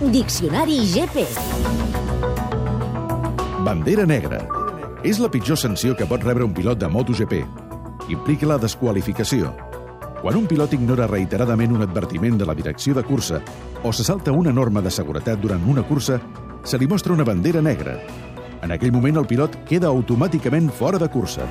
Diccionari GP. Bandera negra. És la pitjor sanció que pot rebre un pilot de MotoGP. Implica la desqualificació. Quan un pilot ignora reiteradament un advertiment de la direcció de cursa o se salta una norma de seguretat durant una cursa, se li mostra una bandera negra. En aquell moment el pilot queda automàticament fora de cursa.